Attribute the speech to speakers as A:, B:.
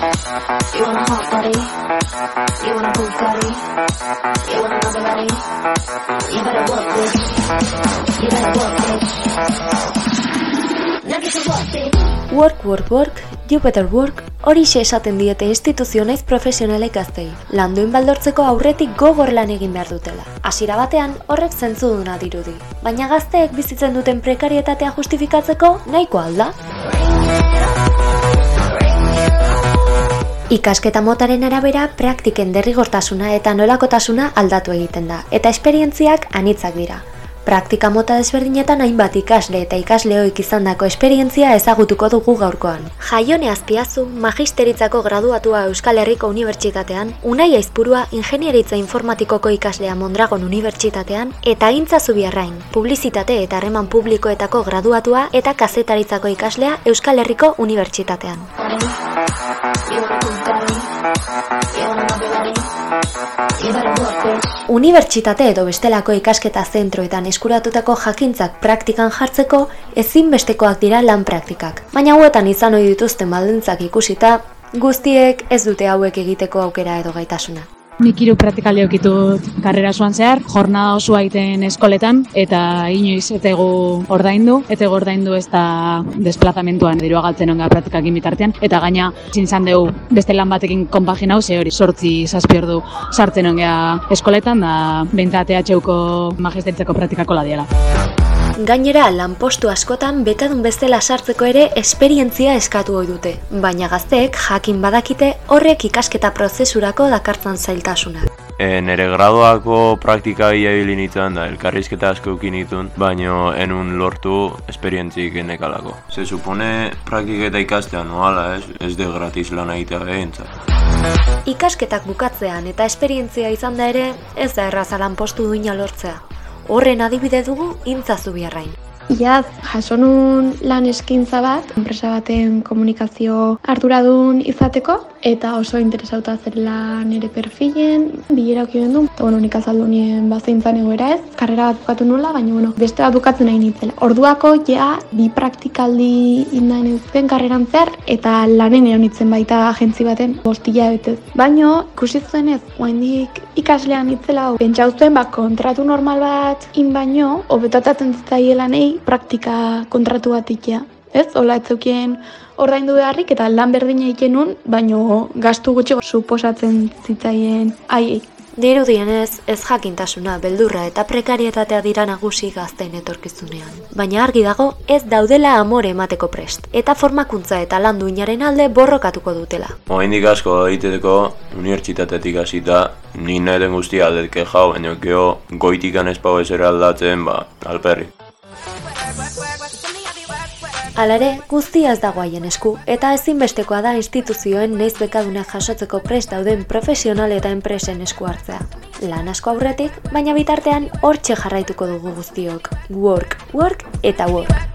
A: You want a hot body? You want a Bugatti? You want a Maserati? You better work, bitch. You better work, bitch. Work.
B: Work, work, you better work, hori esaten diete instituzio naiz profesionalek gaztei. Landuin baldortzeko aurretik gogor lan egin behar dutela. Hasiera batean horrek zentzuduna dirudi. Baina gazteek bizitzen duten prekarietatea justifikatzeko nahiko alda. Ikasketa motaren arabera praktiken derrigortasuna eta nolakotasuna aldatu egiten da, eta esperientziak anitzak dira. Praktika mota desberdinetan hainbat ikasle eta ikasleoik izandako esperientzia ezagutuko dugu gaurkoan. Jaione Azpiazu, magisteritzako graduatua Euskal Herriko Unibertsitatean, Unai Aizpurua Ingenieritza Informatikoko ikaslea Mondragon Unibertsitatean, eta Intza Zubiarrain, Publizitate eta Harreman Publikoetako graduatua eta kazetaritzako ikaslea Euskal Herriko Unibertsitatean. Unibertsitate edo bestelako ikasketa zentroetan eskuratutako jakintzak praktikan jartzeko ezinbestekoak dira lan praktikak. Baina hauetan izan ohi dituzten baldintzak ikusita, guztiek ez dute hauek egiteko aukera edo gaitasuna.
C: Nik hiru praktikaldi okitut karrera zuan zehar, jornada osoa egiten eskoletan, eta inoiz etego ordaindu, etego ordaindu ez da desplazamentuan dirua galtzen onga praktikak bitartean, eta gaina zin zan dugu beste lan batekin konpagina hau, hori sortzi zazpi ordu sartzen ongea eskoletan, da behintzat EHUko magisteritzako praktikako ladiala.
B: Gainera, lanpostu askotan betadun bestela sartzeko ere esperientzia eskatu ohi dute, baina gazteek jakin badakite horrek ikasketa prozesurako dakartzan zailtasuna.
D: E, nere gradoako praktika ia ibili nituen da, elkarrizketa asko ukin nituen, baino enun lortu esperientzik enekalako. Se supone praktiketa ikastea noala, ez? Ez de gratis lan egitea behintzat.
B: Ikasketak bukatzean eta esperientzia izan da ere, ez da erraza lanpostu duina lortzea. Horren adibide dugu intza zubiarrain.
E: Iaz, jaso nun lan eskintza bat, enpresa baten komunikazio arduradun izateko, eta oso interesauta zerela nire perfilen, bilera okioen du, eta bueno, nik azaldu nien bazeintzan egoera ez, karrera bat bukatu nula, baina bueno, beste bat bukatzen nahi nintzela. Orduako, ja, bi praktikaldi indain ezken karreran zehar, eta lanen egon nintzen baita agentzi baten bostila betez. Baino, ikusi zuen ez, oendik ikaslean nitzela, pentsa zuen, ba, kontratu normal bat in baino, hobetotatzen zitzaiela nahi praktika kontratu bat ikia. Ez, hola ez zeukien ordaindu beharrik eta lan berdina egiten nun, baino gastu gutxi suposatzen zitzaien haiei.
B: Dirudienez, ez jakintasuna, beldurra eta prekarietatea dira nagusi gazten etorkizunean. Baina argi dago, ez daudela amore emateko prest, eta formakuntza eta lan duinaren alde borrokatuko dutela.
D: Oaindik asko egiteko unibertsitatetik hasita ni nahi den guztia detke jau, baina geho goitikan espau ezera aldatzen, ba, alperri.
B: Halere, guztiaz ez dago haien esku eta ezinbestekoa da instituzioen neiz bekaduna jasotzeko prest dauden profesional eta enpresen esku hartzea. Lan asko aurretik, baina bitartean hortxe jarraituko dugu guztiok. Work, work eta work.